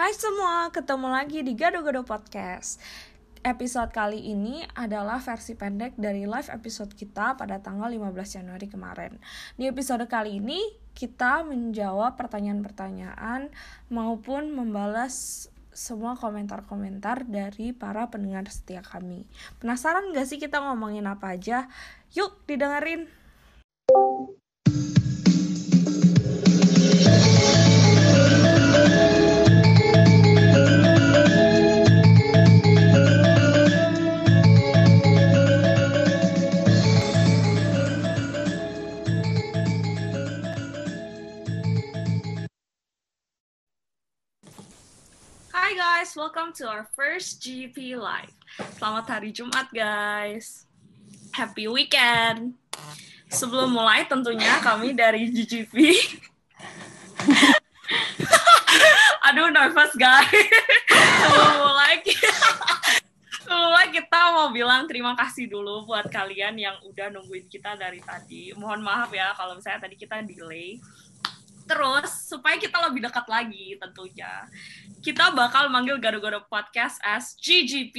Hai semua, ketemu lagi di Gado-Gado Podcast. Episode kali ini adalah versi pendek dari live episode kita pada tanggal 15 Januari kemarin. Di episode kali ini, kita menjawab pertanyaan-pertanyaan maupun membalas semua komentar-komentar dari para pendengar setia kami. Penasaran gak sih kita ngomongin apa aja? Yuk, didengerin! Welcome to our first GP Live. Selamat hari Jumat guys. Happy weekend. Sebelum mulai tentunya kami dari GGP. Aduh nervous guys. Sebelum mulai mulai kita mau bilang terima kasih dulu buat kalian yang udah nungguin kita dari tadi. Mohon maaf ya kalau misalnya tadi kita delay. Terus, supaya kita lebih dekat lagi tentunya, kita bakal manggil Gado-Gado Podcast as GGP.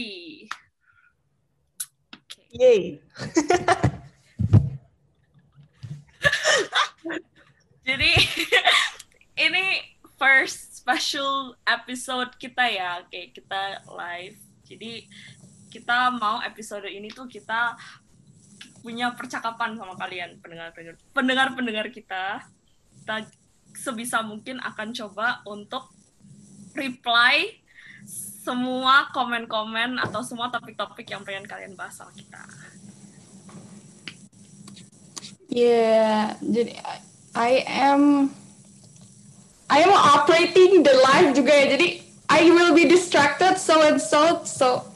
Yay. Jadi, ini first special episode kita ya, kayak kita live. Jadi, kita mau episode ini tuh kita punya percakapan sama kalian, pendengar-pendengar pendengar-pendengar kita. Kita sebisa mungkin akan coba untuk reply semua komen-komen atau semua topik-topik yang pengen kalian bahas sama kita. Yeah, jadi I am I am operating the live juga ya. Jadi I will be distracted so and so so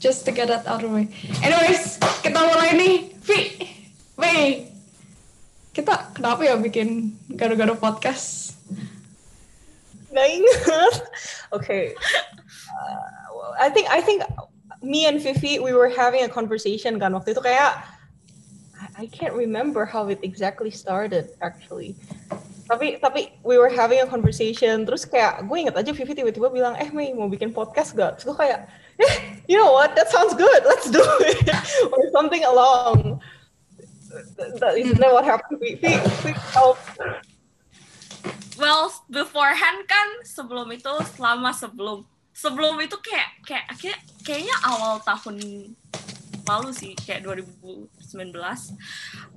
just to get that out of the way. Anyways, kita mulai nih. Vi, Wei, kita kenapa ya bikin gado-gado podcast? Nggak ingat. Okay. Uh, I think I think me and Fifi we were having a conversation kan waktu itu kayak I can't remember how it exactly started actually. Tapi tapi we were having a conversation terus kayak gue inget aja Vivi tiba-tiba bilang eh Mei mau bikin podcast gak? Terus gue kayak eh you know what that sounds good let's do it or something along. That, isn't that what happened? Vivi, Vivi help. Well, beforehand kan sebelum itu selama sebelum sebelum itu kayak kayak kayak kayaknya awal tahun lalu sih kayak 2019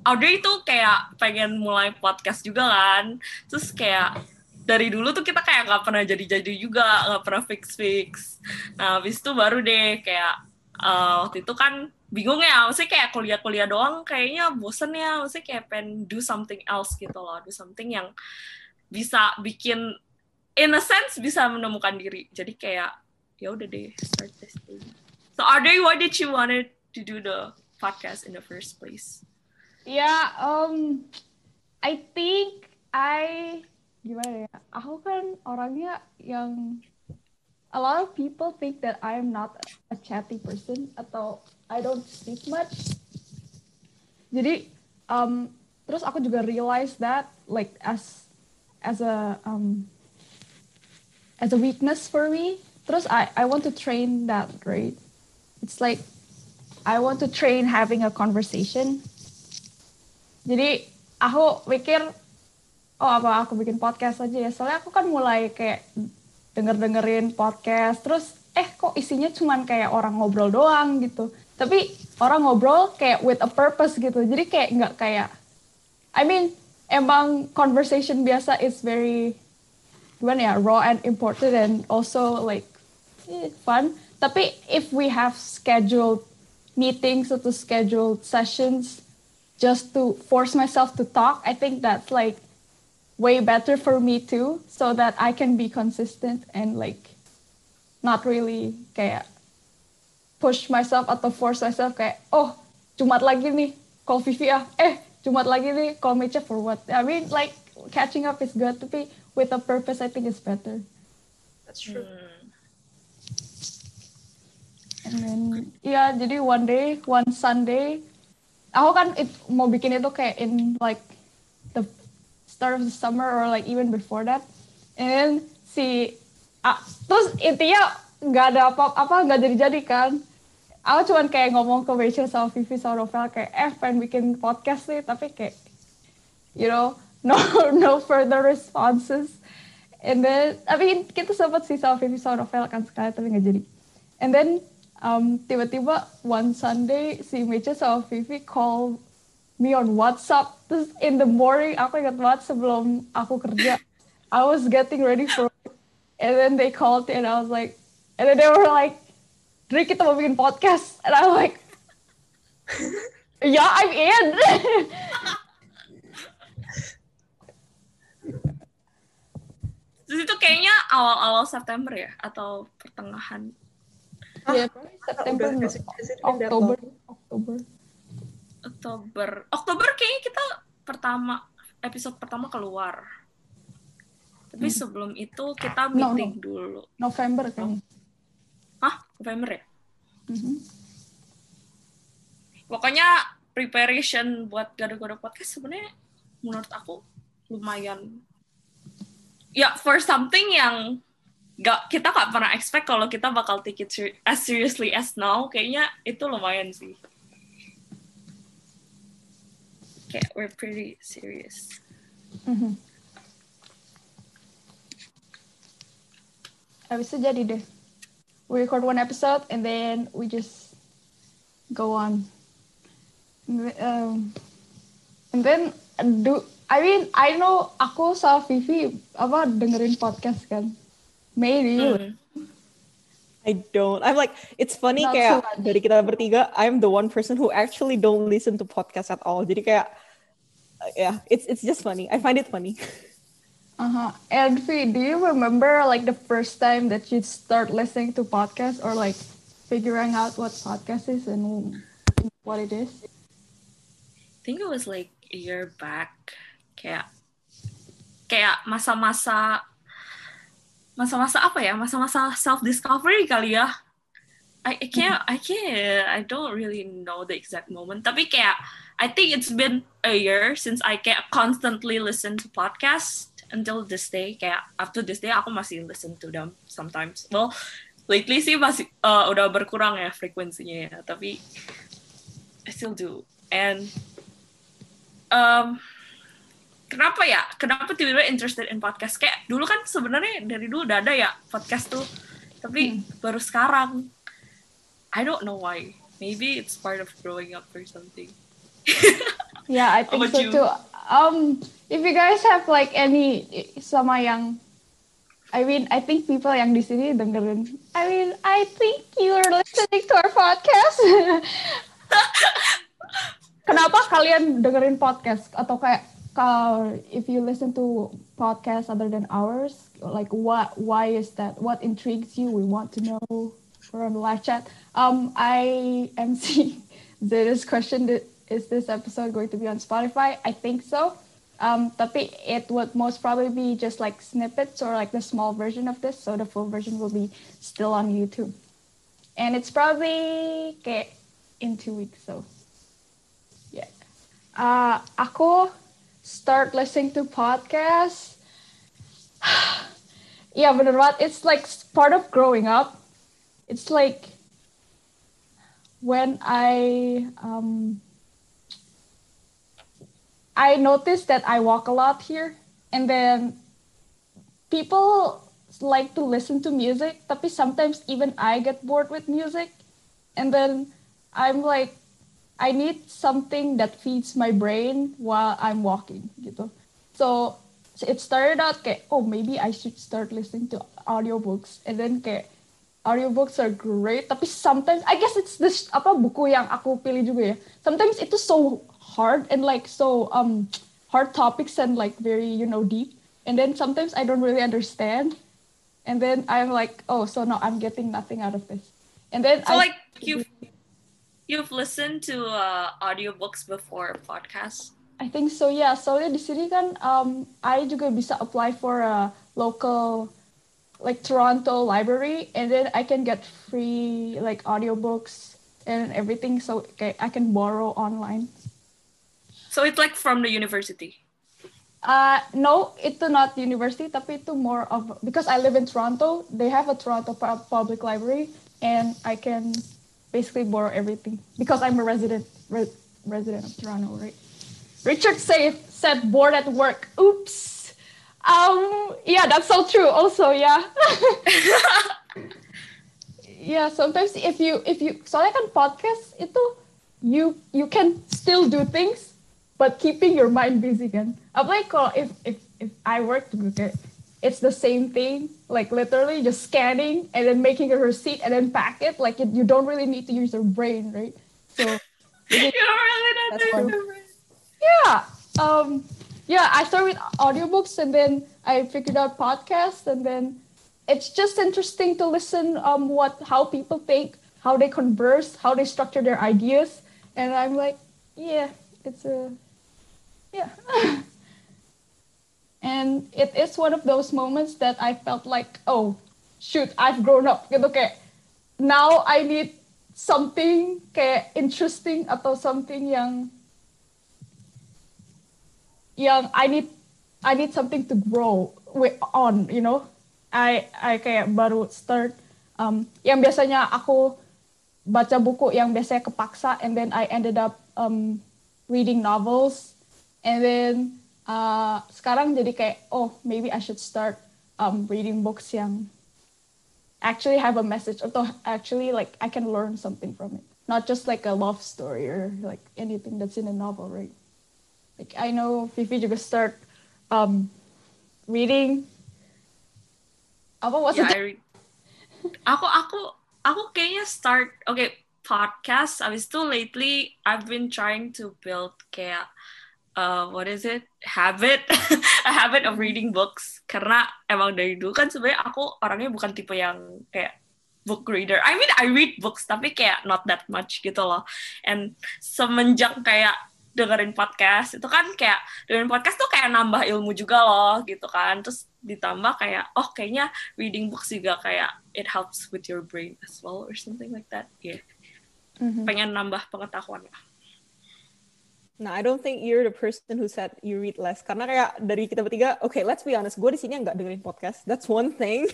Audrey itu kayak pengen mulai podcast juga kan terus kayak dari dulu tuh kita kayak nggak pernah jadi-jadi juga nggak pernah fix-fix nah habis itu baru deh kayak eh, waktu itu kan bingung ya maksudnya kayak kuliah-kuliah doang kayaknya bosen ya maksudnya kayak pengen do something else gitu loh do something yang bisa bikin in a sense bisa menemukan diri jadi kayak ya udah deh start this thing so Audrey why did you wanted to do the podcast in the first place Ya, um, I think I gimana ya? Aku kan orangnya yang a lot of people think that I am not a chatty person atau I don't speak much. Jadi, um, terus aku juga realize that like as as a um, as a weakness for me. Terus I I want to train that, right? It's like I want to train having a conversation jadi aku mikir oh apa aku bikin podcast aja ya soalnya aku kan mulai kayak denger dengerin podcast. Terus eh kok isinya cuman kayak orang ngobrol doang gitu. Tapi orang ngobrol kayak with a purpose gitu. Jadi kayak nggak kayak I mean emang conversation biasa is very gimana ya raw and important and also like eh, fun. Tapi if we have scheduled meetings atau scheduled sessions just to force myself to talk, I think that's like way better for me too, so that I can be consistent and like not really kayak push myself atau force myself kayak oh Jumat lagi nih call Vivi ah. Eh Jumat lagi nih call Mecha for what? I mean like catching up is good tapi with a purpose I think is better. That's true. and then iya jadi one day one Sunday aku kan it, mau bikin itu kayak in like start of the summer or like even before that. And then si ah, terus intinya nggak ada apa-apa nggak jadi-jadi kan. Aku cuman kayak ngomong ke Rachel sama Vivi sama Novel kayak eh pengen bikin podcast sih tapi kayak you know no no further responses. And then I mean kita sempat sih sama Vivi sama Novel kan sekali tapi nggak jadi. And then um, tiba-tiba one Sunday si Rachel sama Vivi call me on WhatsApp. Terus in the morning aku ingat banget sebelum aku kerja I was getting ready for and then they called and I was like and then they were like Dri kita mau bikin podcast. And I'm like yeah I'm in. Terus itu kayaknya awal-awal September ya atau pertengahan? September it- it been that Oktober? Oktober Oktober. Oktober kayaknya kita pertama episode pertama keluar. Tapi sebelum itu kita Hmm. No, no. meeting dulu. November kayaknya Hah? November ya? Mhm. Pokoknya preparation buat gado-gado podcast sebenarnya menurut aku lumayan ya for something yang gak kita gak pernah expect kalau kita bakal take it as seriously as now kayaknya itu lumayan sih kayak we're pretty serious Mhm. Habis itu jadi deh. We record one episode and then we just go on. And then, um, and then do I mean I know aku sama Vivi apa dengerin podcast kan. Maybe you. Hmm. I don't. I'm like, it's funny Not kayak so much. dari kita bertiga, I'm the one person who actually don't listen to podcasts at all. Jadi kayak, yeah, it's it's just funny. I find it funny. Uh-huh. And Vi, do you remember like the first time that you start listening to podcasts or like figuring out what podcast is and what it is? I think it was like a year back kayak kayak masa-masa masa-masa apa ya masa-masa self discovery kali ya I, I can't I can't I don't really know the exact moment tapi kayak I think it's been a year since I kayak constantly listen to podcast until this day. Kayak up to this day aku masih listen to them sometimes. Well lately sih masih uh, udah berkurang ya frekuensinya ya tapi I still do. And um, kenapa ya? Kenapa tiba-tiba interested in podcast? Kayak dulu kan sebenarnya dari dulu udah ada ya podcast tuh tapi baru sekarang. I don't know why. Maybe it's part of growing up or something Yeah, I think so you? too. Um, if you guys have like any sama yang, I mean, I think people yang di sini dengerin. I mean, I think you are listening to our podcast. Kenapa kalian dengerin podcast atau kayak kalau if you listen to podcasts other than ours, like what why is that? What intrigues you? We want to know. We're on the live chat. Um, I MC Zeta's question that is this episode going to be on Spotify? I think so. Um, tapi it would most probably be just like snippets or like the small version of this, so the full version will be still on YouTube. And it's probably kayak in two weeks, so yeah. Uh, aku start listening to podcasts. yeah, bener banget. It's like part of growing up. It's like when I um, I noticed that I walk a lot here, and then people like to listen to music, tapi sometimes even I get bored with music, and then I'm like, I need something that feeds my brain while I'm walking, gitu. So it started out kayak, oh maybe I should start listening to audiobooks, and then kayak audiobooks are great, tapi sometimes I guess it's this apa buku yang aku pilih juga ya. Sometimes itu so hard and like so um hard topics and like very you know deep, and then sometimes I don't really understand, and then I'm like, oh, so no, I'm getting nothing out of this, and then so I, like you've you've listened to uh, audiobooks before podcasts? I think so ya. Soalnya di sini kan um, I juga bisa apply for a local like Toronto library. And then I can get free like audiobooks and everything. So okay, I can borrow online. So it's like from the university Uh, no, itu not university, tapi itu more of because I live in Toronto. They have a Toronto public library, and I can basically borrow everything because I'm a resident re- resident of Toronto, right? Richard say, said bored at work. Oops. Um. Yeah, that's so true. Also, yeah. yeah. Sometimes if you if you soalnya kan podcast itu you you can still do things but keeping your mind busy kan apalagi kalau if if if I work juga kayak it's the same thing like literally just scanning and then making a receipt and then pack it like it, you don't really need to use your brain right so you don't really That's to fun. remember. yeah um yeah i started with audiobooks and then i figured out podcasts and then it's just interesting to listen um what how people think how they converse how they structure their ideas and i'm like yeah it's a yeah. And it is one of those moments that i felt like oh shoot i've grown up. Gitu kayak now i need something kayak interesting atau something yang yang I need I need something to grow with on, you know. I I kayak baru start um yang biasanya aku baca buku yang biasanya kepaksa and then I ended up um reading novels and then uh, sekarang jadi kayak oh maybe I should start um reading books yang actually have a message atau actually like I can learn something from it not just like a love story or like anything that's in a novel right like I know Fifi juga start um, reading. Apa was Yeah, it? I read. Aku aku aku kayaknya start okay podcast. Abis itu lately I've been trying to build kayak uh, what is it? Habit. A habit of reading books. Karena emang dari dulu kan sebenarnya aku orangnya bukan tipe yang kayak book reader. I mean I read books tapi kayak not that much gitu loh. And semenjak kayak dengerin podcast itu kan kayak dengerin podcast tuh kayak nambah ilmu juga loh gitu kan. Terus ditambah kayak oh kayaknya reading books juga kayak it helps with your brain as well or something like that. Yeah. Mhm. pengen nambah pengetahuan lah Nah, I don't think you're the person who said you read less. Karena kayak dari kita bertiga, okay, let's be honest, gue di sini nggak dengerin podcast. That's one thing.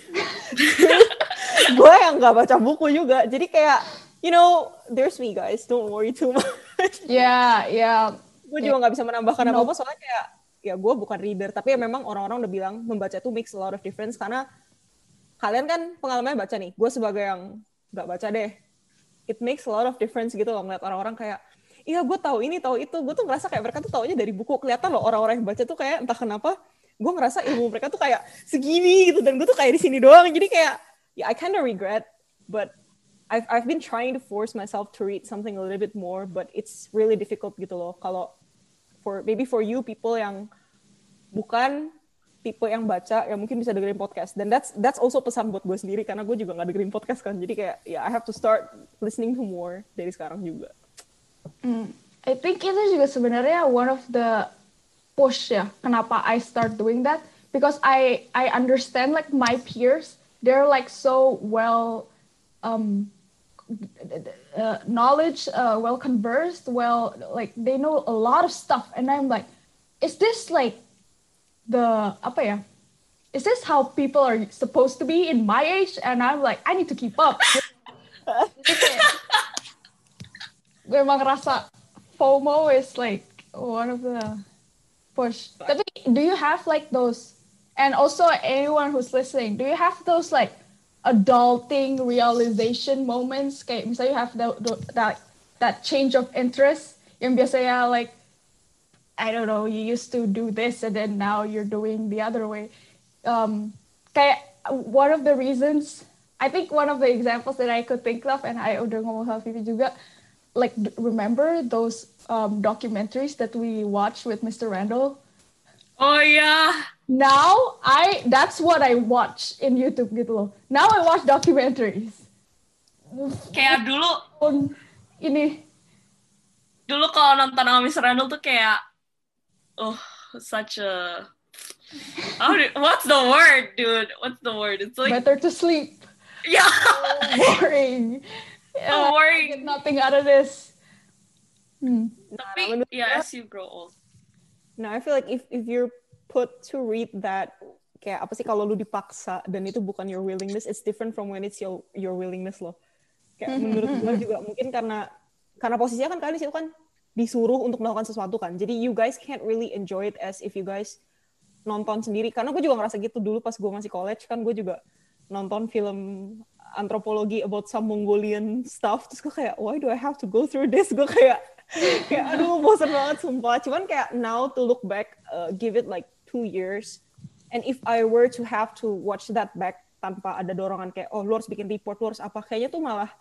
gue yang nggak baca buku juga. Jadi kayak, you know, there's me guys. Don't worry too much. Yeah, yeah. gue juga nggak bisa menambahkan No. apa-apa soalnya kayak, ya gue bukan reader. Tapi ya memang orang-orang udah bilang membaca itu makes a lot of difference. Karena kalian kan pengalamannya baca nih. Gue sebagai yang nggak baca deh. It makes a lot of difference gitu loh ngeliat orang-orang kayak iya gue tahu ini tahu itu. Gue tuh ngerasa kayak mereka tuh taunya dari buku. Kelihatan loh orang-orang yang baca tuh kayak entah kenapa gue ngerasa ilmu mereka tuh kayak segini gitu. Dan gue tuh kayak di sini doang. Jadi kayak ya I kind of regret but I've I've been trying to force myself to read something a little bit more but it's really difficult gitu loh. Kalau for maybe for you people yang bukan tipe yang baca yang mungkin bisa dengerin podcast. Dan that's that's also pesan buat gue sendiri karena gue juga nggak dengerin podcast kan. Jadi kayak ya I have to start listening to more dari sekarang juga Mm. I think itu juga sebenarnya one of the push ya kenapa I start doing that. Because I I understand like my peers they're like so well um uh, knowledge uh, well conversed well like they know a lot of stuff. And I'm like is this like the apa ya? Is this how people are supposed to be in my age? And I'm like I need to keep up gue emang ngerasa FOMO is like one of the push. Tapi do you have like those, and also anyone who's listening, do you have those like adulting realization moments? Kayak misalnya you have the, the- that that change of interest yang biasanya like I don't know, you used to do this and then now you're doing the other way. Um, kayak one of the reasons, I think one of the examples that I could think of, and I udah ngomong sama Vivi juga, like remember those um, documentaries that we watched with Mr. Randall? oh yeah Now I that's what I watch in YouTube gitu loh. Now I watch documentaries. kayak dulu Pun ini dulu kalau nonton sama Mr. Randall tuh kayak oh such a how do- what's the word dude what's the word it's like better to sleep. yeah Boring. So Yeah, I get nothing out of this. Hmm. tapi menurut yeah as you grow old Nah, I feel like if if you're put to read that kayak apa sih kalau lu dipaksa dan itu bukan your willingness, it's different from when it's your your willingness loh. Kayak menurut gue juga mungkin karena karena posisinya kan kalian di situ kan disuruh untuk melakukan sesuatu kan. Jadi you guys can't really enjoy it as if you guys nonton sendiri. Karena gue juga ngerasa gitu dulu pas gue masih college kan gue juga nonton film antropologi about some Mongolian stuff. Terus gue kayak, why do I have to go through this? Gue kayak, kayak aduh bosan banget sumpah. Cuman kayak now to look back, uh, give it like two years. And if I were to have to watch that back tanpa ada dorongan kayak, oh lu harus bikin report, lu harus apa. Kayaknya tuh malah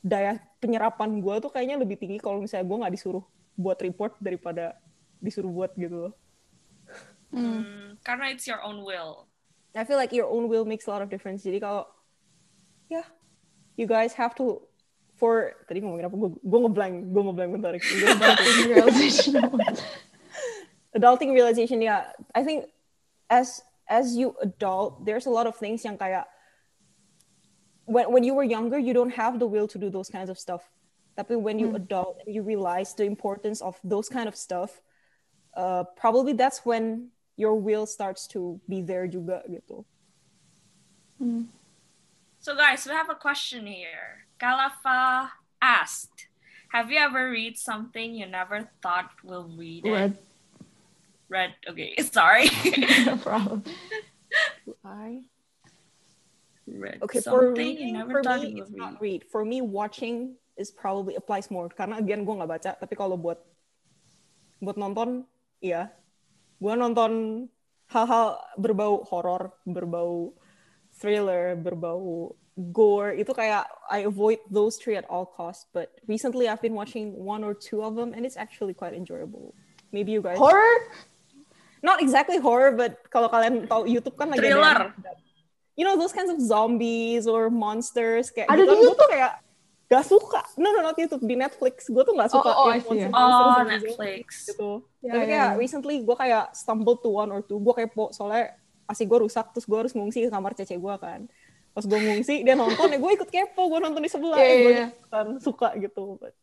daya penyerapan gue tuh kayaknya lebih tinggi kalau misalnya gue nggak disuruh buat report daripada disuruh buat gitu loh. Hmm, karena it's your own will. I feel like your own will makes a lot of difference. Jadi kalau yeah, you guys have to for tadi ngomongin apa gue gue ngeblank gue ngeblank bentar. Adulting realization. Adulting realization ya. Yeah, I think as as you adult, there's a lot of things yang kayak when when you were younger, you don't have the will to do those kinds of stuff. Tapi when you mm. adult and you realize the importance of those kind of stuff, uh, probably that's when your will starts to be there juga gitu. Mm. So guys, we have a question here. Kalafa asked, "Have you ever read something you never thought will read it?" Read. Read. Okay, sorry. no problem. I read okay for something you reading, never for thought me it's would not read. read for me watching is probably applies more karena again gue nggak baca tapi kalau buat buat nonton iya gue nonton hal-hal berbau horor berbau thriller berbau gore itu kayak I avoid those three at all costs but recently I've been watching one or two of them and it's actually quite enjoyable maybe you guys Horror? not exactly horror but kalau kalian tahu YouTube kan lagi Thriller. ada you know those kinds of zombies or monsters kayak Ada gitu di tuh kayak gak suka no no not YouTube di Netflix gue tuh gak suka Oh, oh, see. monster- Oh, monster zombies Netflix. gitu Ya, tapi ya, kayak ya. recently gue kayak stumbled to one or two gue kepo soalnya asik gue rusak terus gue harus ngungsi ke kamar cece gue kan pas gue ngungsi dia nonton ya gue ikut kepo gue nonton di sebelah Iya, ya, gue iya, kan suka gitu But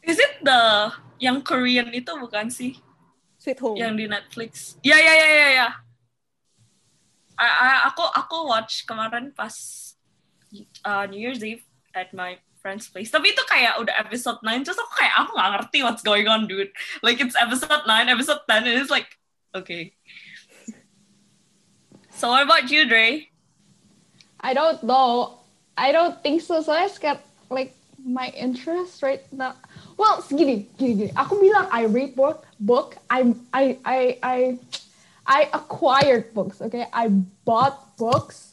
Is it the yang Korean itu bukan sih? Sweet Home Yang di Netflix. Ya ya ya ya ya. I- I- aku aku watch kemarin pas uh, New Year's Eve at my friend's place. Tapi itu kayak udah episode 9 terus aku kayak aku nggak ngerti what's going on dude. Like it's episode 9, episode 10 and it's like okay. So what about you, Dre? I don't know. I don't think so. Soalnya sekarang like my interest right now. Well, gini, gini, gini. Aku bilang I read book, book. I, I, I, I, I acquired books. Okay, I bought books.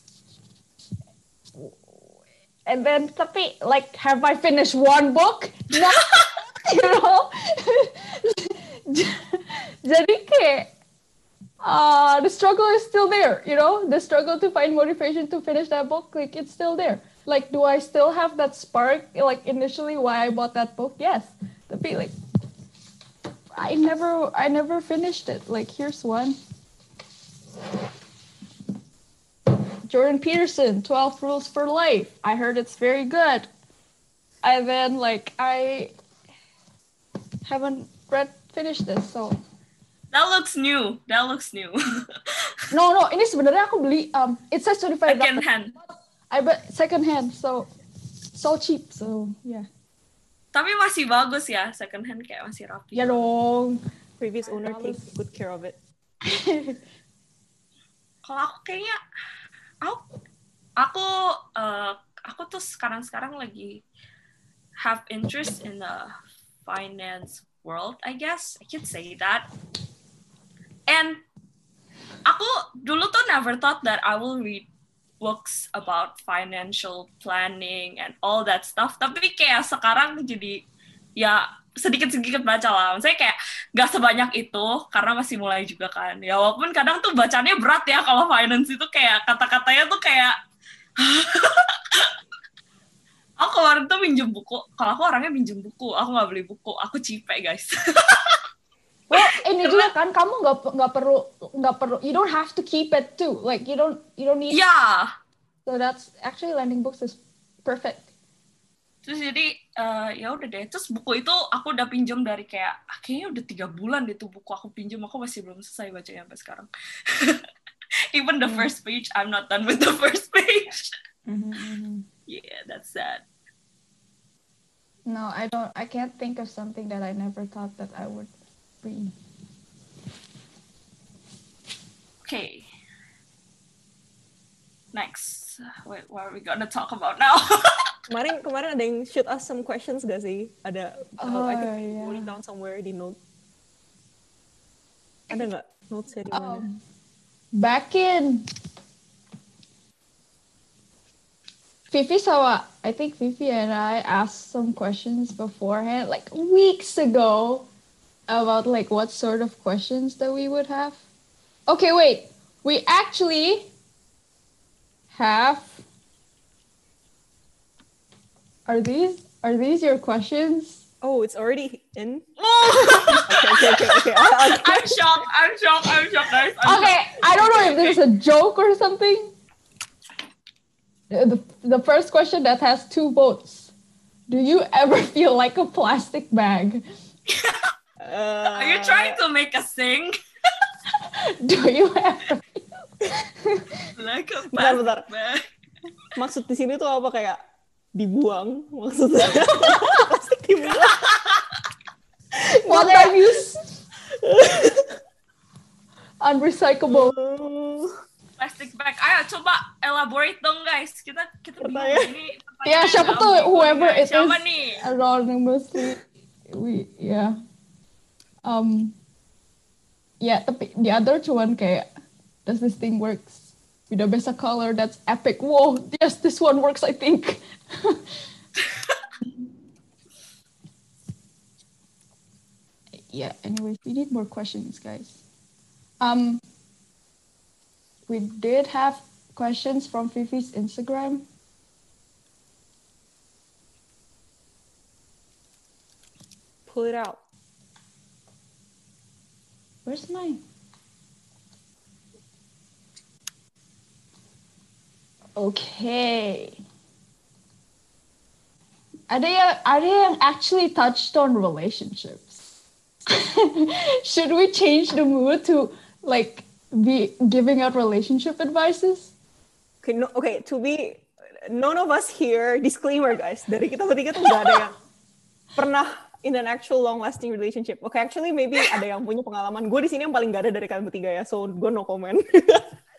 And then, tapi like, have I finished one book? No, you know. Jadi kayak uh, the struggle is still there, you know? The struggle to find motivation to finish that book, like it's still there. Like, do I still have that spark, like initially why I bought that book? Yes. the feeling I never, I never finished it. Like, here's one. Jordan Peterson, 12 Rules for Life. I heard it's very good. And then, like, I haven't read, finished this, so That looks new. That looks new. No, no, ini sebenarnya aku beli um it says 25 Second hand. I bet second hand, so so cheap, so yeah. Tapi masih bagus ya, second hand kayak masih rapi. Ya dong. previous owner takes good care of it Kalau aku kayaknya aku aku eh, aku tuh sekarang-sekarang lagi have interest in the finance world, I guess. I can say that. And aku dulu tuh never thought that I will read books about financial planning and all that stuff. Tapi kayak sekarang jadi ya sedikit-sedikit baca lah. Maksudnya kayak gak sebanyak itu karena masih mulai juga kan. Ya walaupun kadang tuh bacanya berat ya kalau finance itu kayak kata-katanya tuh kayak aku kemarin tuh minjem buku. Kalau aku orangnya minjem buku, aku nggak beli buku. Aku cipe guys. Well, ini juga kan kamu nggak nggak perlu nggak perlu you don't have to keep it too. Like you don't you don't need Ya, so that's actually lending books is perfect. terus jadi eh, ya udah deh terus buku itu aku udah pinjam dari kayak ah, kayaknya udah tiga bulan deh tuh buku aku pinjam aku masih belum selesai bacanya sampai sekarang even the Hmm. first page I'm not done with the first page Mhm, mhm. yeah that's sad No, I don't. I can't think of something that I never thought that I would read. okay next wait what are we gonna talk about now Kemarin kemarin ada yang shoot us some questions gak sih? Ada Oh, I think yeah. wrote it down somewhere di note. Ada nggak notes di mana? Um, back in Fifi Sawa, I think Fifi and I asked some questions beforehand, like weeks ago, about like what sort of questions that we would have. Okay, wait. We actually have. Are these are these your questions? Oh, it's already in. Okay, okay, okay. okay. I, I, I'm shocked I'm shocked I'm shocked guys I'm Okay, shocked. I don't know if this is a joke or something. The, the first question that has two votes. Do you ever feel like a plastic bag? uh, are you trying to make us sing Do you ever? like a Bentar, plastic bentar. bag Maksud di sini tuh apa kayak dibuang maksudnya plastik dibuang. One time use. Unrecyclable. Plastic bag ayo coba elaborate dong guys kita kita bingung Pertanyaan. ini Ya, siapa tuh, whoever it siapa is. nih Anonymously. We yeah. Um. Yeah, tapi the other one kayak does this thing works? With the best color that's epic. Whoa, yes, this one works. I think. yeah. Anyways, we need more questions, guys. Um. We did have questions from Fifi's Instagram. Pull it out. Where's mine? Okay. Are they, are they actually touched on relationships. Should we change the mood to like be giving out relationship advices? Okay, no, okay, to be none of us here disclaimer guys dari kita bertiga tuh gak ada yang pernah in an actual long lasting relationship. Okay, actually maybe ada yang punya pengalaman. Gue di sini yang paling gak ada dari kalian bertiga ya, so gue no comment.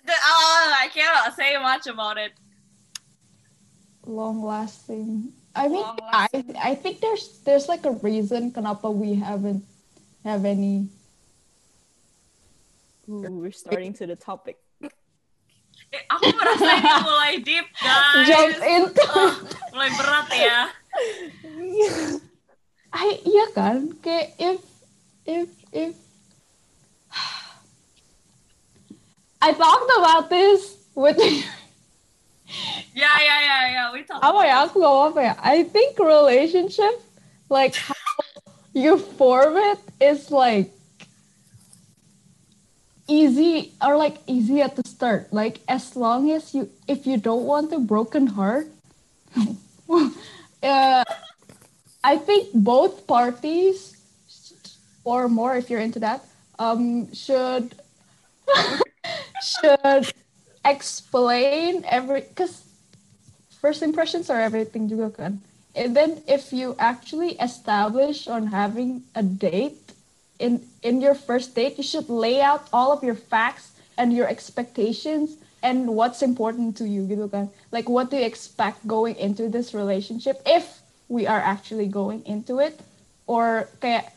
The- oh, I cannot say much about it Long lasting. I mean, Long I I think there's there's like a reason kenapa we haven't have any. Ooh, we're starting to the topic. Eh, aku merasa ini mulai deep guys Jump into. Ah, mulai berat ya I iya kan kayak if if if I talked about this with ya ya ya ya we talk apa ya aku gak apa ya I think relationship like how you form it is like easy or like easy at the start. Like as long as you if you don't want a broken heart I think both parties or more if you're into that um should should explain every because first impressions are everything juga kan and then if you actually establish on having a date in in your first date you should lay out all of your facts and your expectations and what's important to you gitu kan like what do you expect going into this relationship if we are actually going into it. Or kayak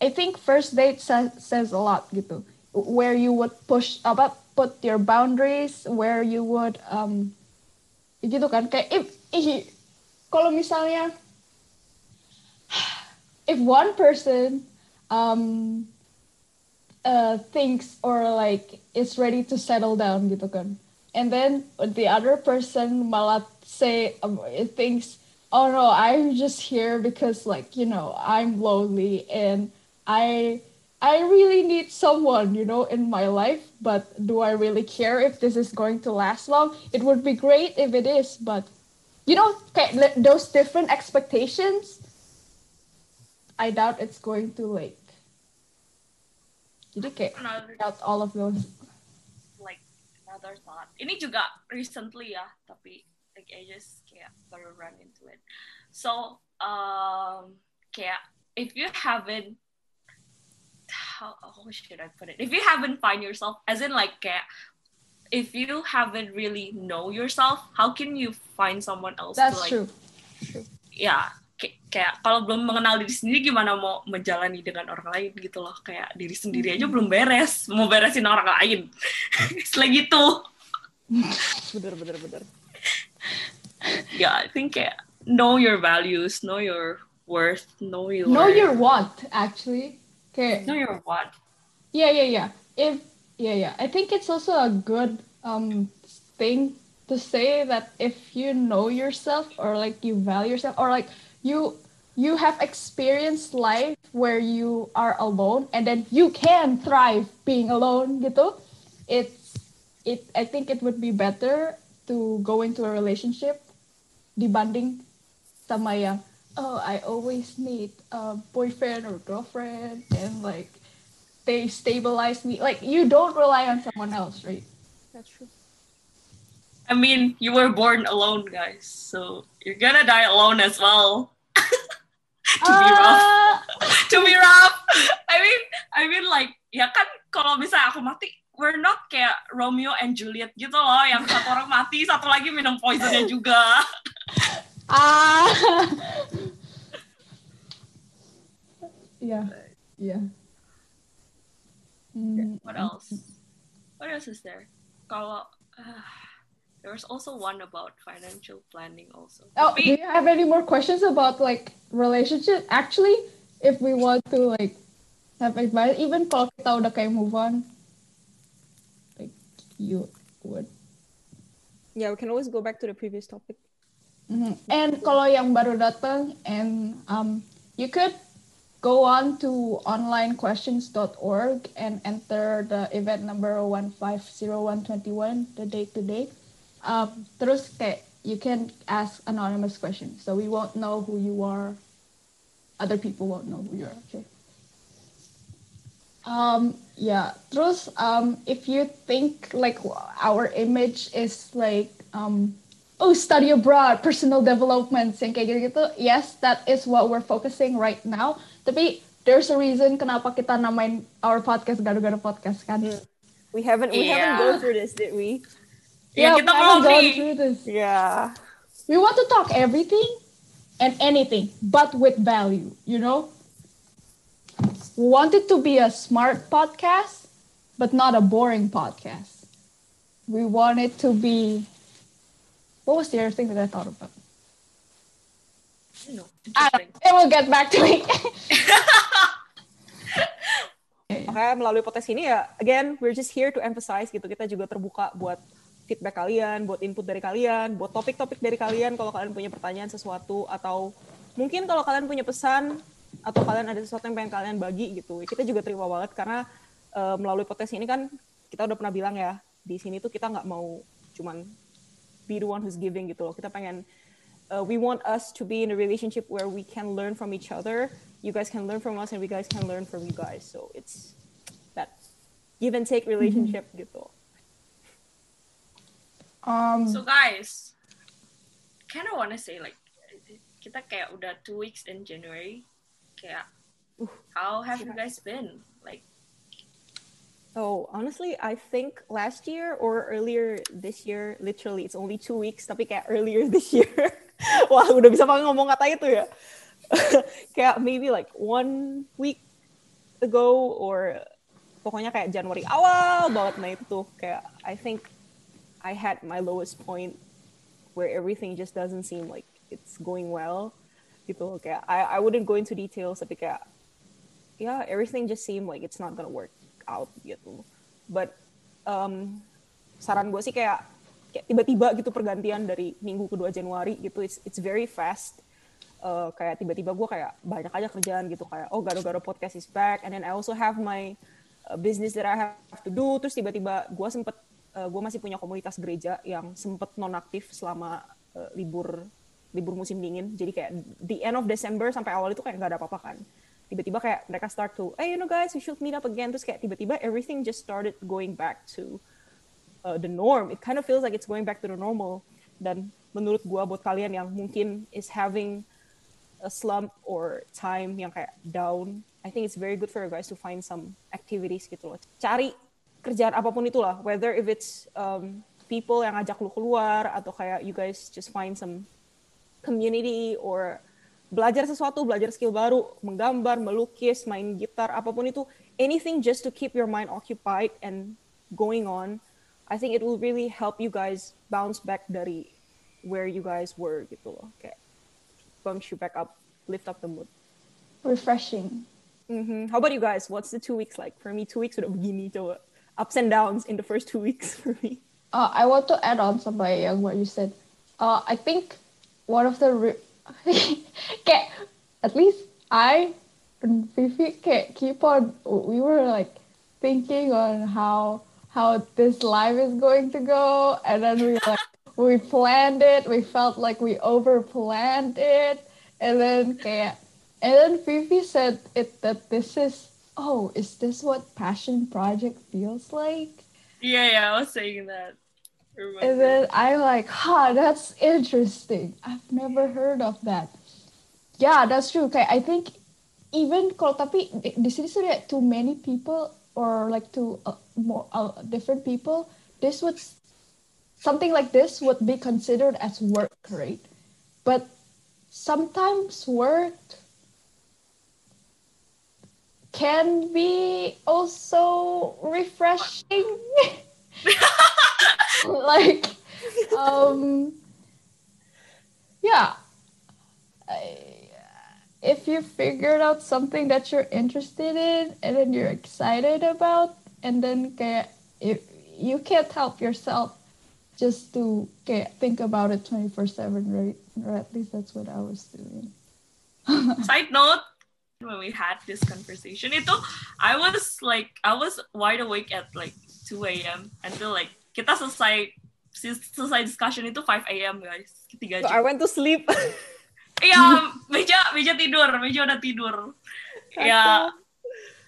I think first date says, says a lot gitu. Where you would push apa put your boundaries where you would um gitu kan. Kayak if, if kalau misalnya if one person um uh, thinks or like is ready to settle down gitu kan. And then the other person malah say um, thinks oh no i'm just here because like you know i'm lonely and i i really need someone you know in my life but do i really care if this is going to last long it would be great if it is but you know those different expectations I doubt it's going to like jadi kayak Another doubt all of those like another thought. Ini juga recently ya, tapi like I just kayak baru run into. So um kayak if you haven't how, how should I put it? If you haven't find yourself, as in like kayak if you haven't really know yourself, how can you find someone else that's to like true. Ya kayak, kayak kalau belum mengenal diri sendiri gimana mau menjalani dengan orang lain gitu loh. Kayak diri sendiri aja belum beres. Mau beresin orang lain. Setelah gitu. Bener bener bener. ya I think kayak know your values know your worth know your know your what actually okay know your what Yeah, yeah, yeah. If yeah, yeah. I think it's also a good um thing to say that if you know yourself or like you value yourself or like you you have experienced life where you are alone and then you can thrive being alone gitu. It's it I think it would be better to go into a relationship dibanding sama yang oh I always need a boyfriend or girlfriend and like they stabilize me. Like you don't rely on someone else, right? That's true. I mean you were born alone guys so you're gonna die alone as well to be rough Ah, to be rough. I mean, I mean like ya kan kalau misalnya aku mati, we're not kayak Romeo and Juliet gitu loh, yang satu orang mati, satu lagi minum poisonnya juga. ah. yeah, yeah. Mm, What else? What else is there? Kalau uh, there was also one about financial planning also. Oh, do you have any more questions about like relationship? Actually, if we want to like have advice, even kalau kita udah kayak move on, like you would. Yeah, we can always go back to the previous topic. Mhm. And kalau yang baru datang, and um, you could go on to onlinequestions.org and enter the event number 150121, the date today. Um, terus kayak you can ask anonymous questions, so we won't know who you are. Other people won't know who you are. Okay. Um, yeah. Terus, um, if you think like our image is like, um, oh, study abroad, personal development, yang kayak gitu-gitu, yes, that is what we're focusing right now. Tapi there's a reason kenapa kita namain our podcast Gado-Gado Podcast kan? Hmm. We haven't we Yeah. haven't gone through this, did we? ya Yeah, kita we haven't gone through this. Yeah. We want to talk everything and anything, but with value, you know? We want it to be a smart podcast, but not a boring podcast. We want it to be. What was the other thing that I thought about? I don't know. It will get back to me. Makanya melalui podcast ini ya, again, we're just here to emphasize gitu. Kita juga terbuka buat feedback kalian, buat input dari kalian, buat topik-topik dari kalian kalau kalian punya pertanyaan sesuatu atau mungkin kalau kalian punya pesan atau kalian ada sesuatu yang pengen kalian bagi gitu. Kita juga terima banget karena eh, melalui podcast ini kan kita udah pernah bilang ya, di sini tuh kita nggak mau cuman be the one who's giving gitu loh. Kita pengen uh, we want us to be in a relationship where we can learn from each other. You guys can learn from us, and we guys can learn from you guys. So it's that give and take relationship gitu. um, So guys, kind of wanna say like kita kayak udah two weeks in January, kayak how have you guys been? Like Oh, honestly, I think last year or earlier this year, literally it's only two weeks, tapi kayak earlier this year. Wah, udah bisa pakai ngomong kata itu ya. kayak maybe like one week ago or pokoknya kayak Januari awal banget nah itu tuh kayak I think I had my lowest point where everything just doesn't seem like it's going well gitu kayak I I wouldn't go into details tapi kayak yeah everything just seemed like it's not gonna work out gitu. But um, saran gue sih kayak, tiba-tiba gitu pergantian dari minggu kedua Januari gitu it's it's very fast. Uh, kayak tiba-tiba gue kayak banyak aja kerjaan gitu kayak oh gado-gado podcast is back and then I also have my uh, business that I have to do. Terus tiba-tiba gue sempet uh, gue masih punya komunitas gereja yang sempet nonaktif selama uh, libur libur musim dingin. Jadi kayak the end of December sampai awal itu kayak nggak ada apa-apa kan tiba-tiba kayak mereka start to hey you know guys we should meet up again. Terus kayak tiba-tiba everything just started going back to uh, the norm. It kind of feels like it's going back to the normal. Dan menurut gua buat kalian yang mungkin is having a slump or time yang kayak down I think it's very good for you guys to find some activities gitu loh. Cari kerjaan apa pun itulah whether if it's um, people yang ngajak lu keluar atau kayak you guys just find some community or belajar sesuatu, belajar skill baru, menggambar, melukis, main gitar, apa pun itu, anything just to keep your mind occupied and going on. I think it will really help you guys bounce back dari where you guys were gitu loh. Kayak bumps you back up, lift up the mood. Refreshing. Mm-hmm. How about you guys? What's the two weeks like? For me, two weeks udah begini coba. Ups and downs in the first two weeks for me. Uh, I want to add on somebody yang what you said. Uh, I think one of the re- kayak at least I and Fifi kayak keep on we were like thinking on how how this live is going to go and then we like we planned it. We felt like we over planned it. And then kayak and then Fifi said it that this is oh is this what passion project feels like? Yeah, yeah, I was saying that. And then I'm like, huh, that's interesting. I've never heard of that. Yeah, that's true. Okay, I think even kalau tapi di, sini sudah too many people or like too uh, more uh, different people, this would something like this would be considered as work, right? But sometimes work can be also refreshing. like um yeah. I- if you figured out something that you're interested in and then you're excited about and then kayak if you can't help yourself just to kayak think about it 24/7 right? Or at least that's what I was doing. Side note, when we had this conversation, itu I was like I was wide awake at like 2 a.m. until like kita selesai selesai discussion itu 5 a.m. guys, tiga So jam. I went to sleep. Iya, meja meja tidur, meja udah tidur. Ya,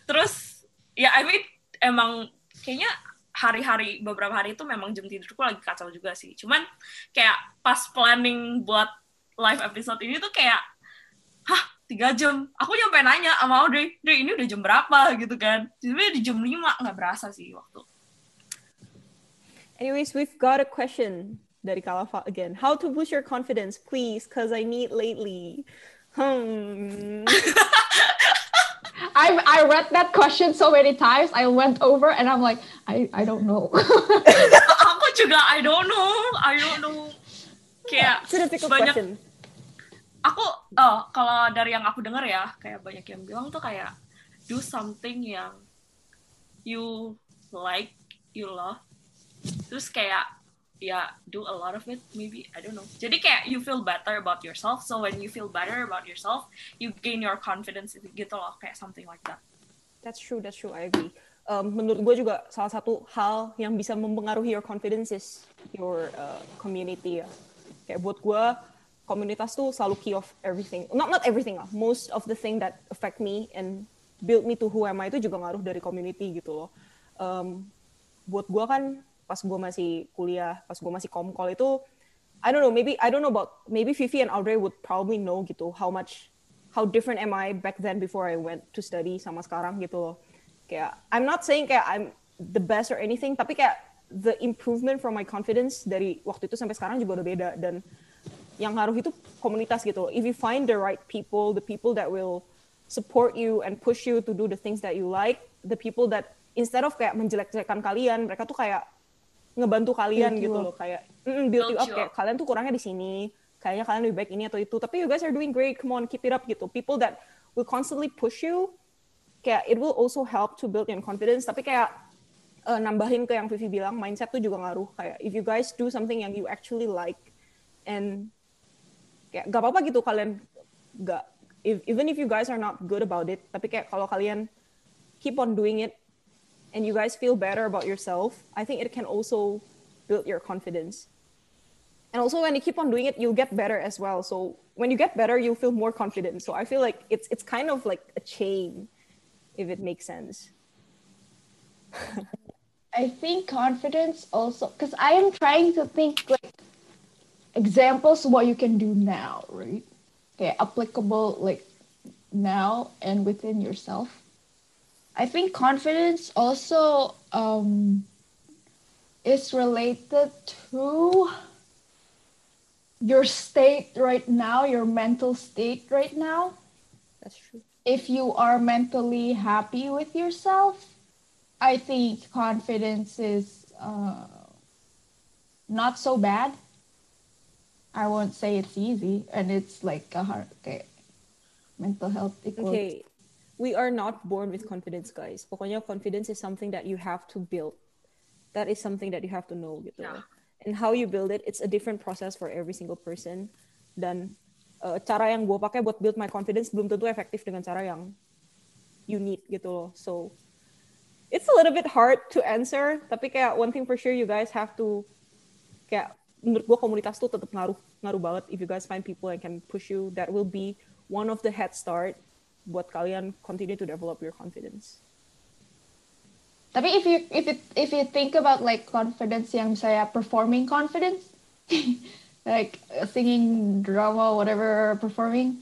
terus ya I mean emang kayaknya hari-hari beberapa hari itu memang jam tidurku lagi kacau juga sih. Cuman kayak pas planning buat live episode ini tuh kayak hah tiga jam. Aku nyampe nanya sama Audrey, Audrey ini udah jam berapa gitu kan. Sebenarnya di jam 5 nggak berasa sih waktu. Anyways, we've got a question dari Kalafa again. How to boost your confidence, please, because I need lately. Hmm. I I read that question so many times I went over and I'm like I I don't know aku juga I don't know, I don't know. Kayak difficult banyak question. aku oh kalau dari yang aku dengar ya kayak banyak yang bilang tuh kayak do something yang you like you love terus kayak ya do a lot of it maybe I don't know jadi kayak you feel better about yourself so when you feel better about yourself you gain your confidence gitu loh kayak something like that That's true, that's true. I agree. Um, menurut gue juga salah satu hal yang bisa mempengaruhi your confidence is your uh, community ya. Kayak buat gue, komunitas tuh selalu key of everything. Not not everything lah. Most of the thing that affect me and build me to who am I itu juga ngaruh dari community gitu loh. Um, buat gue kan pas gue masih kuliah, pas gue masih komkol itu, I don't know, maybe I don't know about maybe Fifi and Audrey would probably know gitu how much how different am I back then before I went to study sama sekarang gitu loh. Kayak I'm not saying kayak I'm the best or anything, tapi kayak the improvement from my confidence dari waktu itu sampai sekarang juga udah beda dan yang ngaruh itu komunitas gitu loh. If you find the right people, the people that will support you and push you to do the things that you like, the people that instead of kayak menjelek-jelekan kalian, mereka tuh kayak ngebantu kalian Build gitu loh kayak mm, build, you up you kayak up. kalian tuh kurangnya di sini kayaknya kalian lebih baik ini atau itu. Tapi you guys are doing great come on keep it up gitu. People that will constantly push you kayak it will also help to build your confidence. Tapi kayak eh, nambahin ke yang Vivi bilang mindset tuh juga ngaruh. Kayak if you guys do something yang you actually like and kayak gak apa-apa gitu kalian gak if, even if you guys are not good about it tapi kayak kalau kalian keep on doing it and you guys feel better about yourself I think it can also build your confidence and also when you keep on doing it you'll get better as well so when you get better you'll feel more confident so i feel like it's it's kind of like a chain if it makes sense I think confidence also because I am trying to think like examples of what you can do now, right? Okay, applicable like now and within yourself. I think confidence also um, is related to your state right now, your mental state right now. that's true If you are mentally happy with yourself, I think confidence is uh, not so bad. I won't say it's easy, and it's like a hard. Okay, mental health equals. okay we are not born with confidence guys. Pokoknya confidence is something that you have to build that is something that you have to know gitu Yeah. and how you build it it's a different process for every single person dan uh, cara yang gue pakai buat build my confidence belum tentu efektif dengan cara yang you need gitu loh. So it's a little bit hard to answer tapi kayak one thing for sure you guys have to kayak menurut gue komunitas tuh tetap ngaruh ngaruh banget. If you guys find people that can push you that will be one of the head start buat kalian continue to develop your confidence Tapi if you if it if you think about like confidence yang saya performing confidence, like singing drama whatever performing,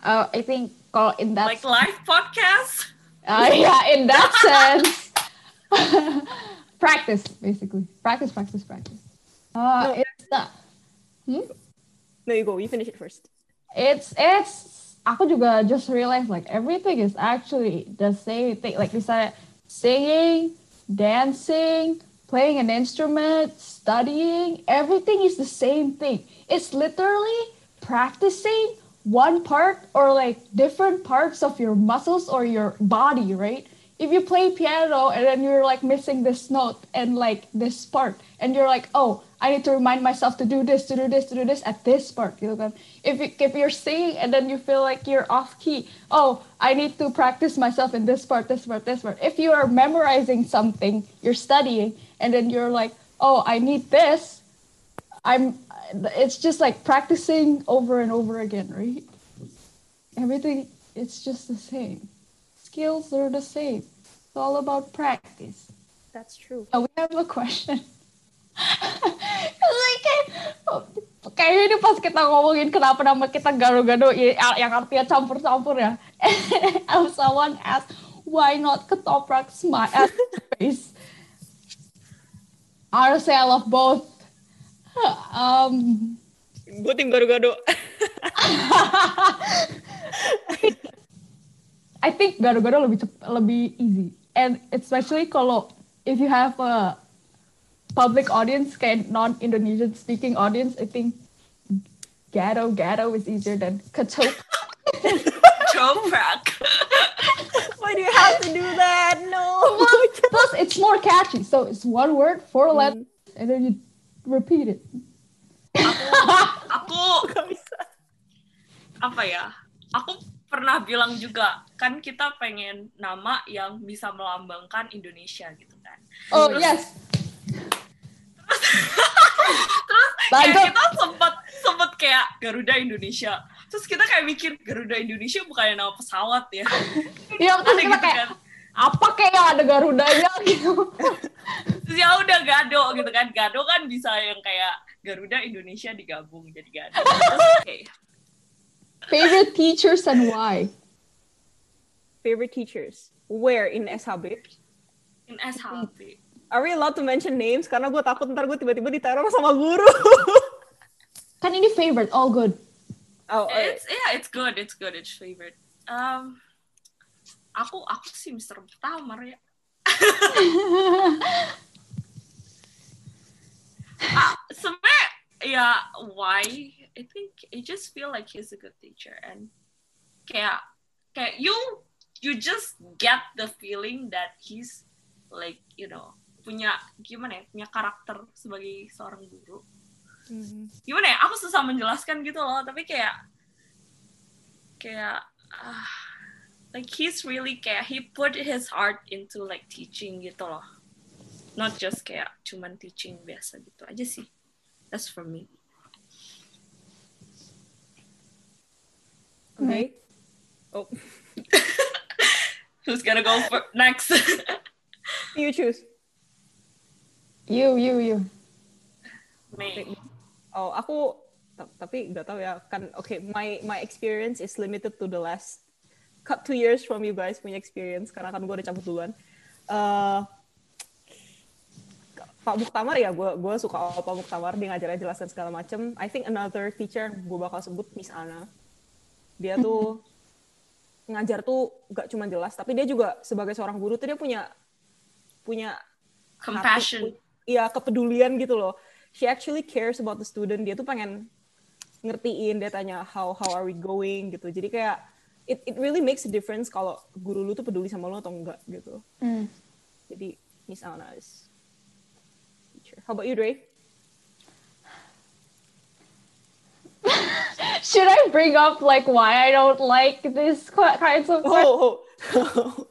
uh, I think kalau in that Like live podcast. uh, yeah in that sense, practice basically practice practice practice. Uh, No. it's not. there you go you finish it first it's it's aku juga just realized like everything is actually the same thing. Like misalnya singing dancing playing an instrument studying everything is the same thing. It's literally practicing one part or like different parts of your muscles or your body right if you play piano and then you're like missing this note and like this part and you're like oh I need to remind myself to do this, to do this, to do this at this part. Gitu kan. If you, if you're singing and then you feel like you're off key, oh, I need to practice myself in this part, this part, this part. If you are memorizing something, you're studying, and then you're like, oh, I need this. I'm. It's just like practicing over and over again, right? Everything, it's just the same. Skills are the same. It's all about practice. that's true Oh, we have a question. like, kayaknya ini pas kita ngomongin kenapa nama kita gado-gado i- yang artinya campur-campur ya. And someone asked, why not ketoprak smile as face? Honestly, I love both. Um, gue tim gado-gado I think gado-gado lebih cep- lebih easy. And especially kalau if you have a public audience kayak non-Indonesian speaking audience, I think gado gado is easier than ketop. Choprak. why do you have to do that no Plus, it's more catchy. So it's one word, four mm. letters, and then you repeat it. Aku apa ya? Aku pernah bilang juga kan kita pengen nama yang bisa melambangkan Indonesia gitu kan. Oh Terus- yes. Terus kayak Mantap. kita sempet sempet kayak Garuda Indonesia. Terus kita kayak mikir Garuda Indonesia bukannya nama pesawat ya. Iya terus kita gitu kayak kan. apa kayak yang ada garudanya gitu. Terus ya udah Gado gitu kan. Gado kan bisa yang kayak Garuda Indonesia digabung jadi Gado. Terus, Oke. Favorite teachers and why? favorite teachers where in SHB In SHB. are we allowed to mention names karena gue takut ntar gue tiba-tiba diteror sama guru Kan ini favorite, all good. oh alright. It's yeah, it's good, it's good, it's favorite. Um, aku aku sih Mr. Tamar ya. Ah, sebenarnya ya why I think I just feel like he's a good teacher and kayak kayak you you just get the feeling that he's like you know punya gimana ya punya karakter sebagai seorang guru. Mhm. gimana ya aku susah menjelaskan gitu loh tapi kayak kayak ah, like he's really kayak he put his heart into like teaching gitu loh. Not just kayak cuman teaching biasa gitu aja sih. That's for me Okay. Oh, Who's gonna go for next? you choose. You, you, you. Me. Oh, aku ta- tapi nggak tahu ya kan. Okay, my my experience is limited to the last cut two years from you guys punya experience karena kan gue udah cabut duluan. Eh, Pak Muktamar ya, gue gue suka Pak Muktamar dia ngajarnya jelas dan segala macem. I think another teacher gue bakal sebut Miss Ana. Dia tuh ngajar tuh gak cuma jelas, tapi dia juga sebagai seorang guru tuh dia punya punya Compassion. Iya, kepedulian gitu loh. She actually cares about the student. Dia tuh pengen ngertiin, dia tanya how how are we going gitu. Jadi kayak it it really makes a difference kalau guru lu tuh peduli sama lu atau enggak gitu. Mm. Jadi Miss Ana is teacher. How about you, Dre? Should I bring up like why I don't like this qu- kinds of? Oh, oh.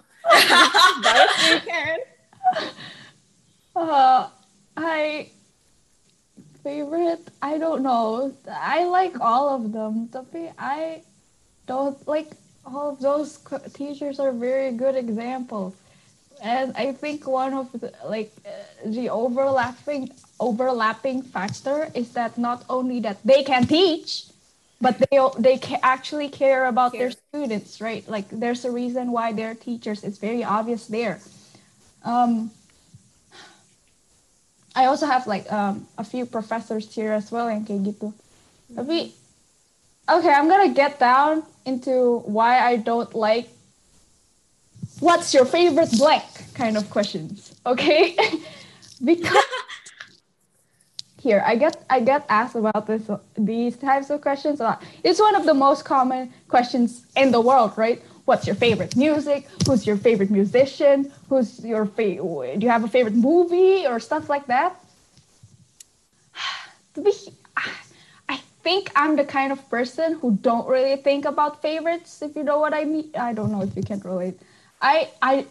Bias you can. Uh, I favorite. I don't know. I like all of them. Tapi I don't like all of those teachers are very good examples. And I think one of the like uh, the overlapping overlapping factor is that not only that they can teach, but they they ca- actually care about their students, right? Like there's a reason why they're teachers. It's very obvious there. Um, I also have like um, a few professors here as well yang kayak gitu. Tapi okay, I'm gonna get down into why I don't like what's your favorite blank kind of questions. Okay, because here I get I get asked about this these types of questions a lot. It's one of the most common questions in the world, right? What's your favorite music? Who's your favorite musician? Who's your favorite? Do you have a favorite movie or stuff like that? To be, I think I'm the kind of person who don't really think about favorites. If you know what I mean, I don't know if you can relate. I I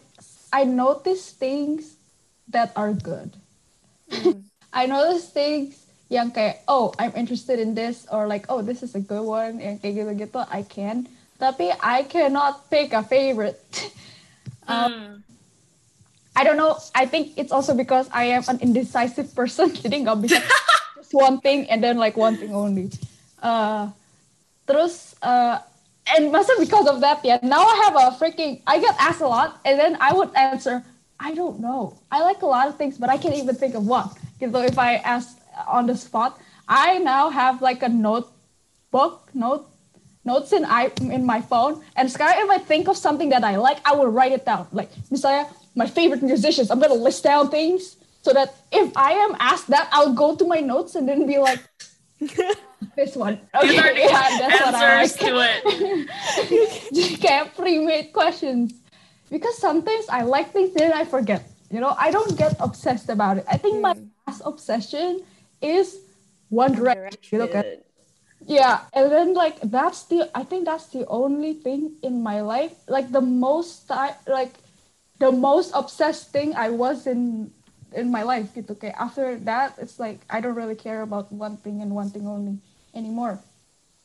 I notice things that are good. I notice things yang kayak oh I'm interested in this or like oh this is a good one yang kayak gitu-gitu I can. Tapi I cannot pick a favorite. Mm. I don't know. I think it's also because I am an indecisive person. Jadi nggak bisa just one thing and then like one thing only. Uh, terus uh, and mostly because of that, yeah. Now I have a freaking. I get asked a lot, and then I would answer. I don't know. I like a lot of things, but I can't even think of one. So if I ask on the spot, I now have like a notebook, note notes in I in my phone. And sekarang if I think of something that I like, I will write it down. Like misalnya my favorite musicians, I'm gonna list down things so that if I am asked that, I'll go to my notes and then be like, this one. The yeah, that's what I like. to it. Just kayak pre-made questions. Because sometimes I like things then I forget. You know, I don't get obsessed about it. I think my hmm. last obsession is One Direction. Okay. Yeah, and then like that's the I think that's the only thing in my life like the most I like the most obsessed thing I was in in my life gitu. Okay, after that it's like I don't really care about one thing and one thing only anymore.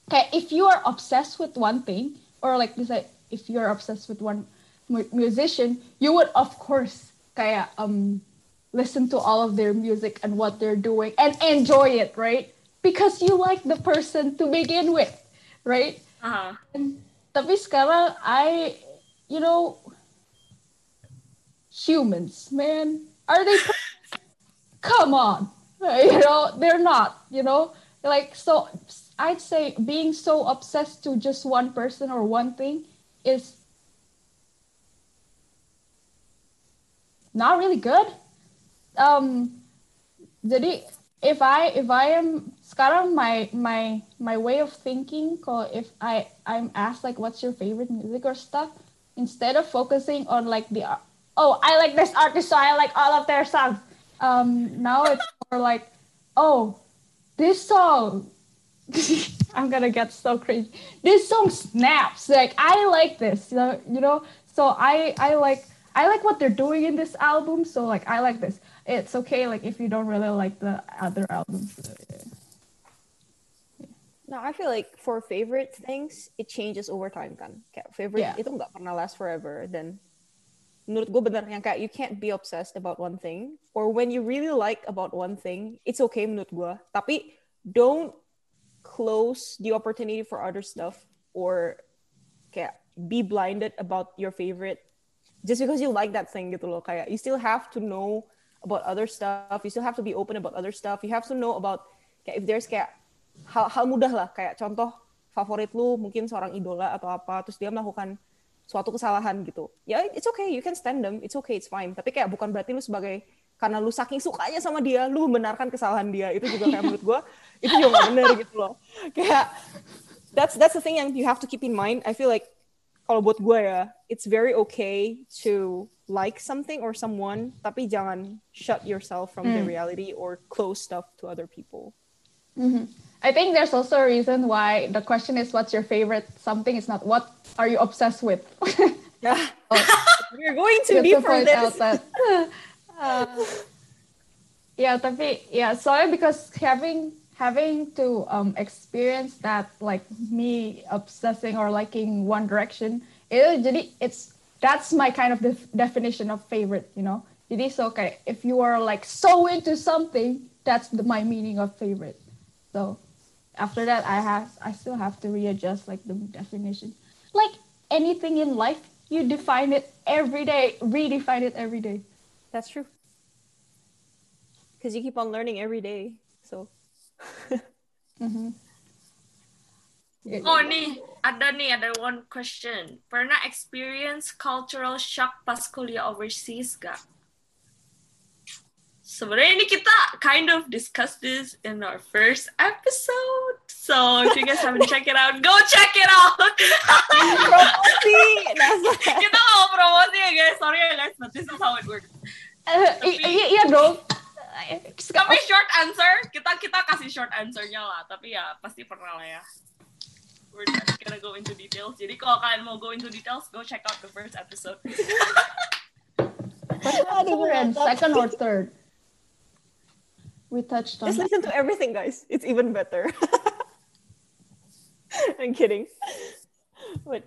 Okay, if you are obsessed with one thing or like this like if you're obsessed with one musician, you would of course kayak um listen to all of their music and what they're doing and enjoy it, right? Because you like the person to begin with, right? Uh-huh. And, tapi sekarang I, you know, humans, man, are they? Come on, you know, they're not. You know, like so. I'd say being so obsessed to just one person or one thing is not really good. Um, jadi if I if I am sekarang my my my way of thinking if I I'm asked like what's your favorite music or stuff instead of focusing on like the oh I like this artist so I like all of their songs um now it's more like oh this song I'm gonna get so crazy this song snaps like I like this you know you know so I I like I like what they're doing in this album so like I like this it's okay like if you don't really like the other albums No, I feel like for favorite things, it changes over time kan. Kayak favorite Yeah. itu nggak pernah last forever. Dan menurut gue bener yang kayak you can't be obsessed about one thing. Or when you really like about one thing, it's okay menurut gue. Tapi don't close the opportunity for other stuff or kayak be blinded about your favorite just because you like that thing gitu loh. Kayak you still have to know about other stuff. You still have to be open about other stuff. You have to know about kayak if there's kayak hal, hal mudah lah kayak contoh favorit lu mungkin seorang idola atau apa terus dia melakukan suatu kesalahan gitu. Ya it's okay you can stand them it's okay it's fine. Tapi kayak bukan berarti lu sebagai karena lu saking sukanya sama dia lu membenarkan kesalahan dia. Itu juga kayak menurut gue itu juga gak bener gitu loh. Kayak that's that's the thing yang you have to keep in mind. I feel like kalau buat gue ya it's very okay to like something or someone tapi jangan shut yourself from the reality or close stuff to other people I think there's also a reason why the question is what's your favorite something. is not what are you obsessed with. Yeah. Oh, We're going Just deep to for this. that. uh, yeah, tapi yeah, soalnya because having having to um, experience that like me obsessing or liking one direction, itu jadi it's that's my kind of def- definition of favorite, you know. Jadi so kayak if you are like so into something, that's the, my meaning of favorite. So after that, I have I still have to readjust like the definition. Like anything in life, you define it every day, redefine it every day. That's true. Because you keep on learning every day. So Mhm. Yeah. Oh nih, ada nih, ada one question. Pernah experience cultural shock pas kuliah overseas gak? Sebenarnya ini kita kind of discussed this in our first episode. So if you guys haven't checked it out, go check it out. promosi. kita mau promosi ya guys, sorry ya guys, but this is how it works. I- iya dong. Tapi short answer, kita kita kasih short answernya lah. Tapi ya pasti pernah lah ya. We're not gonna go into details. Jadi kalau kalian mau go into details, go check out the first episode. Aduh, and second or third. We touched on Just listen to everything, guys. It's even better. I'm kidding. But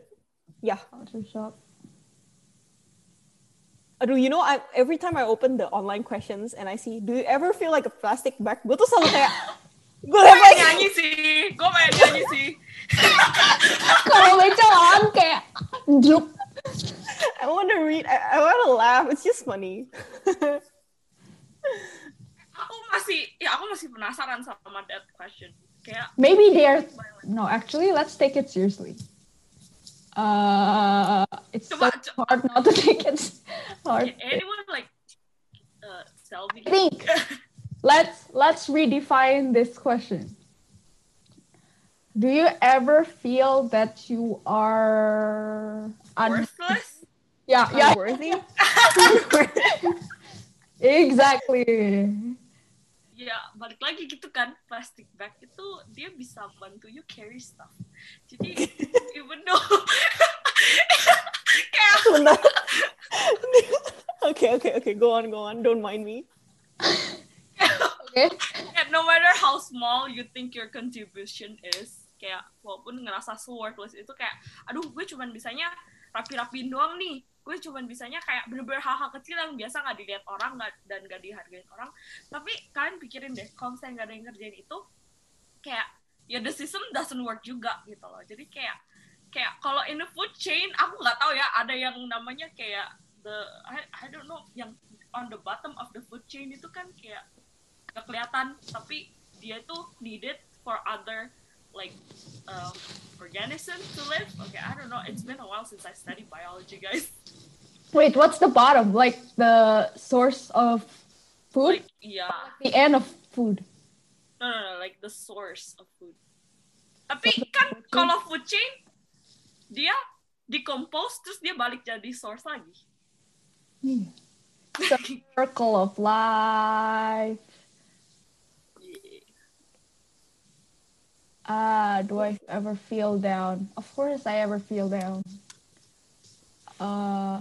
yeah. culture shock. Aduh, you know, I every time I open the online questions and I see, do you ever feel like a plastic bag? Gue tuh selalu kayak, gue Gue like, pengen nyanyi sih, gue pengen nyanyi sih. Kalau becoan kayak drup. I want to read, I, I want to laugh. It's just funny. Aku masih, ya aku masih penasaran sama that question. Kayak Maybe they're no. Actually, let's take it seriously. Uh, it's so Coba- hard not to take it hard. anyone like uh, Selby? I think let's let's redefine this question. Do you ever feel that you are un- worthless? yeah yeah Unworthy? exactly Ya, balik lagi gitu kan, plastic bag itu dia bisa bantu you carry stuff. Jadi, even though kayak okay, okay, okay. Go on, go on. Don't mind me. okay kayak no matter how small you think your contribution is, kayak walaupun ngerasa so worthless itu kayak, aduh gue cuman bisanya rapi-rapiin doang nih. Gue cuman bisanya kayak bener-bener hal-hal kecil yang biasa nggak dilihat orang nggak dan nggak dihargain orang. Tapi kalian pikirin deh, kalau misalnya nggak ada yang ngerjain itu, kayak ya the system doesn't work juga gitu loh. Jadi kayak kayak kalau in the food chain aku nggak tahu ya ada yang namanya kayak the I, I don't know yang on the bottom of the food chain itu kan kayak nggak kelihatan tapi dia itu needed for other like um, organisms to live. Okay, I don't know. It's been a while since I studied biology, guys. wait what's the bottom like the source of food Like yeah, the end of food no no no, like the source of food. Tapi kan kalau food chain dia decompose terus dia balik jadi source lagi. circle of life Ah, do I ever feel down? Of course, I ever feel down. Uh,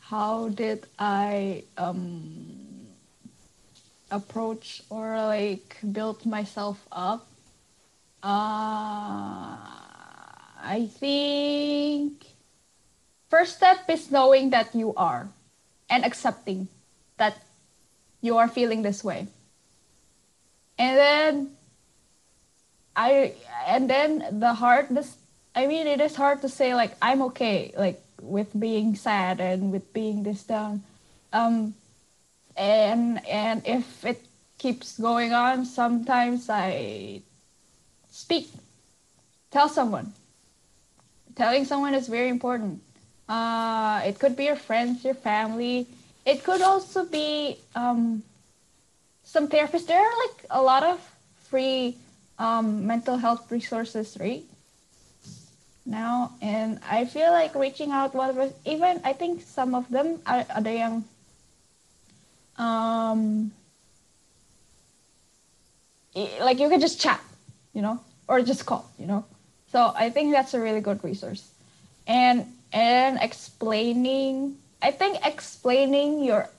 how did I um approach or like build myself up? Uh, I think first step is knowing that you are and accepting that you are feeling this way. And then I and then the hard this I mean it is hard to say like I'm okay like with being sad and with being this down. Um and and if it keeps going on sometimes I speak tell someone. Telling someone is very important. Uh, it could be your friends your family. It could also be um, some therapists. There are like a lot of free um, mental health resources right now. And i feel like reaching out whatever even i think some of them are ada yang um like you can just chat you know or just call you know. So i think that's a really good resource. And and explaining i think explaining your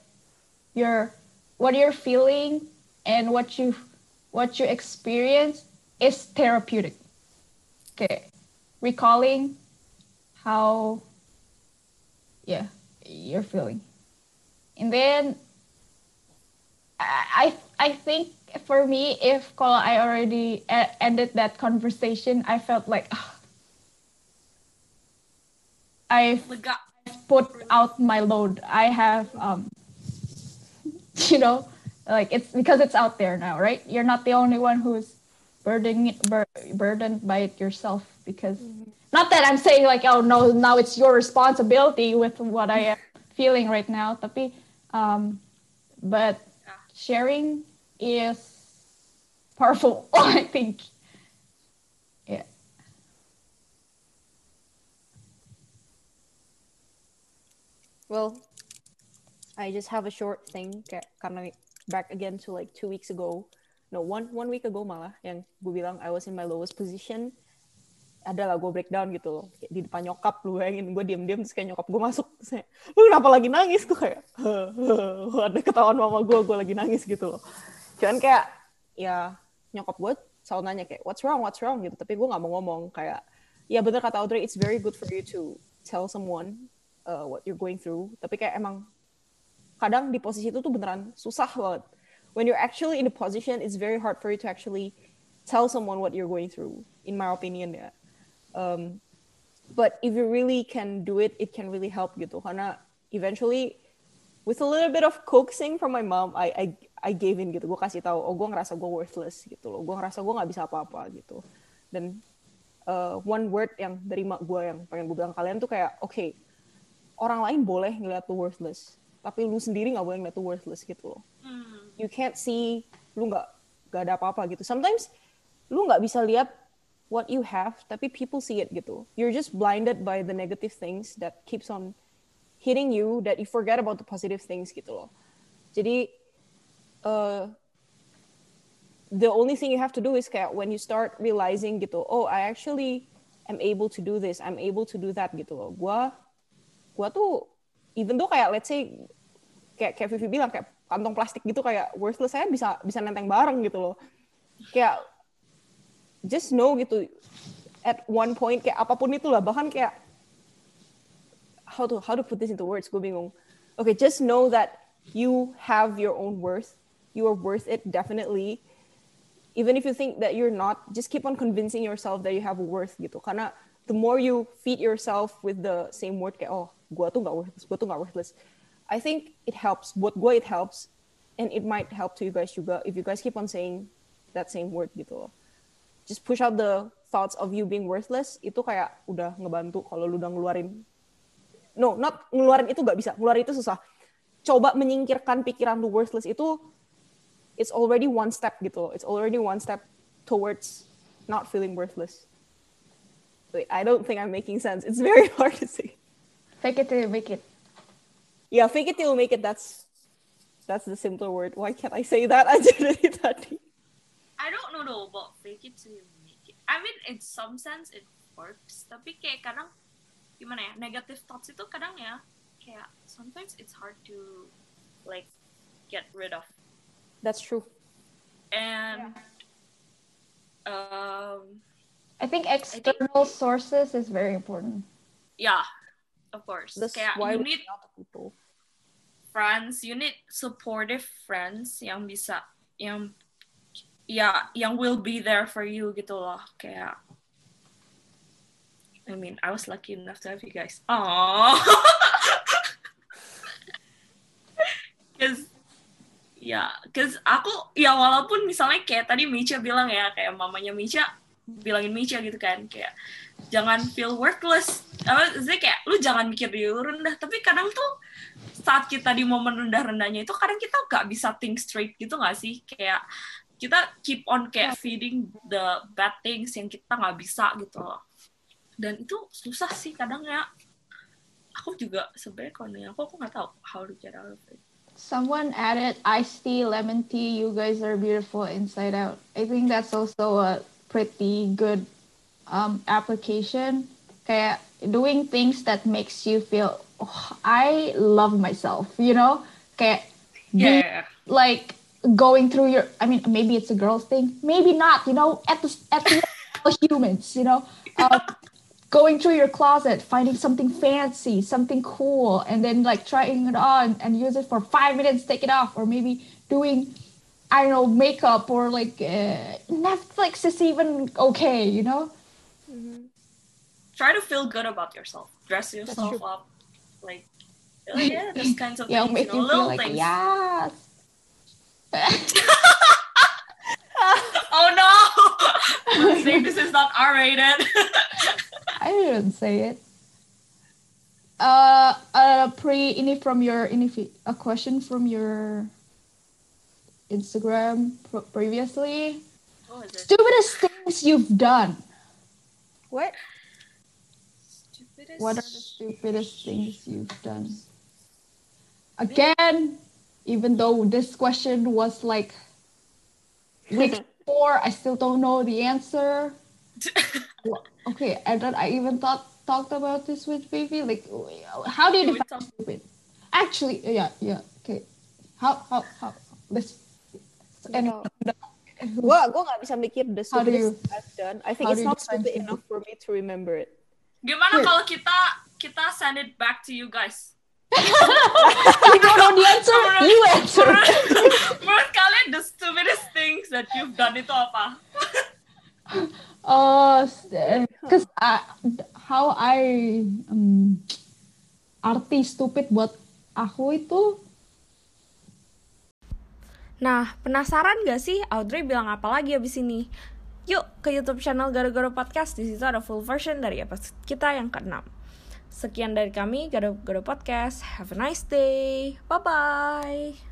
your what you're feeling and what you what you experience is therapeutic. Okay. Recalling how yeah you're feeling. And then i i think for me if call i already ended that conversation i felt like oh, i've put out my load. I have um you know like it's because it's out there now right? You're not the only one who's burdening bur- burdened by it yourself because mm-hmm. not that i'm saying like oh no now it's your responsibility with what i am feeling right now tapi um but sharing is powerful i think. Yeah. Well i just have a short thing karena back again to like two weeks ago no one one week ago malah yang gue bilang I was in my lowest position adalah gue breakdown gitu loh. Kayak di depan nyokap lu bayangin gue diem diem terus kayak nyokap gue masuk saya lu kenapa lagi nangis? Gue kayak ada ketahuan mama gue gue lagi nangis gitu loh. Cuman kayak ya nyokap gue selalu nanya kayak what's wrong? What's wrong? Gitu. Tapi gue nggak mau ngomong kayak ya bener kata Audrey it's very good for you to tell someone uh, what you're going through. Tapi kayak emang kadang di posisi itu tuh beneran susah banget when you're actually in a position, it's very hard for you to actually tell someone what you're going through, in my opinion. Yeah. Um, but if you really can do it, it can really help gitu. Karena eventually, with a little bit of coaxing from my mom, I I, I gave in gitu. Gue kasih tahu, oh gue ngerasa gue worthless gitu loh. Gue ngerasa gue nggak bisa apa-apa gitu. Dan uh, one word yang dari mak gue yang pengen gue bilang kalian tuh kayak, oke, okay, orang lain boleh ngeliat tuh worthless, tapi lu sendiri nggak boleh ngeliat tuh worthless gitu loh. Hmm you can't see lu nggak nggak ada apa-apa gitu. Sometimes lu nggak bisa lihat what you have tapi people see it gitu. You're just blinded by the negative things that keeps on hitting you that you forget about the positive things gitu loh. Jadi uh, the only thing you have to do is kayak when you start realizing gitu oh I actually am able to do this I'm able to do that gitu loh. Gua gua tuh even though kayak let's say kayak Vivi bilang kayak kantong plastik gitu kayak worthless saya bisa bisa nenteng bareng gitu loh. Kayak just know gitu at one point kayak apa pun itu lah bahkan kayak how to how to put this into words gue bingung. Okay just know that you have your own worth you are worth it definitely. Even if you think that you're not just keep on convincing yourself that you have worth gitu. Karena the more you feed yourself with the same word kayak oh gue tuh nggak worthless gue tuh nggak worthless I think it helps. Buat gue it helps, and it might help to you guys juga if you guys keep on saying that same word gitu loh. Just push out the thoughts of you being worthless itu kayak udah ngebantu kalau lu udah ngeluarin. No not ngeluarin itu gak bisa. Ngeluarin itu susah. Coba menyingkirkan pikiran lu worthless itu it's already one step gitu loh. It's already one step towards not feeling worthless. Wait, I don't think I'm making sense. It's very hard to say. Fake it till you make it yeah fake it till make it. That's that's the simpler word. Why can't I say that? Aja dari tadi I don't know though about fake it till you make it. I mean in some sense it works. Tapi kayak kadang gimana ya negative thoughts itu kadang ya kayak sometimes it's hard to like get rid of. That's true. And yeah. um, I think external sources is very important. yeah, of course. That's Kayak why you need people. friends, you need supportive friends yang bisa yang ya yang will be there for you gitu loh kayak I mean I was lucky enough to have you guys. Aww. Cause ya, cause aku ya walaupun misalnya kayak tadi Micha bilang ya kayak mamanya Micha bilangin Micha gitu kan kayak jangan feel worthless. Apa maksudnya kayak lu jangan mikir diri lu rendah, tapi kadang tuh saat kita di momen rendah-rendahnya itu kadang kita nggak bisa think straight gitu nggak sih kayak kita keep on kayak feeding the bad things yang kita nggak bisa gitu loh dan itu susah sih kadang ya aku juga sebenarnya kalau aku aku nggak tahu how to get out of it Someone added iced tea, lemon tea. You guys are beautiful inside out. I think that's also a pretty good um, application. Kayak doing things that makes you feel, oh, I love myself. You know, kayak yeah like going through your i mean maybe it's a girl's thing maybe not you know at the at the humans you know um, going through your closet finding something fancy something cool and then like trying it on and use it for five minutes take it off or maybe doing i don't know makeup or like uh, netflix is even okay you know? Try to feel good about yourself. Dress yourself up. Like oh yeah those kinds of yeah things make you know, little like things. Yes. Oh no! Say this is not r-rated. I didn't say it. Uh, uh, pre any from your any, a question from your Instagram pro- previously. what was it Stupidest things you've done. What? Stupidest. What are the stupidest things you've done? Again, even though this question was like week four, I still don't know the answer. Okay, and then I even thought talked about this with Vivi. Like, how do you We define stupid? Actually, yeah, yeah. Okay, how how how? Let's. And Gua gua nggak bisa mikir the stupidest I've done. I think how it's not stupid enough for me to remember it. Gimana kalau kita kita send it back to you guys? you don't know the answer. You answer. Menurut, menurut kalian the stupidest things that you've done itu apa? Uh, because I, how I um, arti stupid buat aku itu Nah, penasaran gak sih Audrey bilang apa lagi abis ini? Yuk ke YouTube channel Garo-Garo Podcast. Di situ ada full version dari episode kita yang ke-6. Sekian dari kami, Garo-Garo Podcast. Have a nice day. Bye-bye.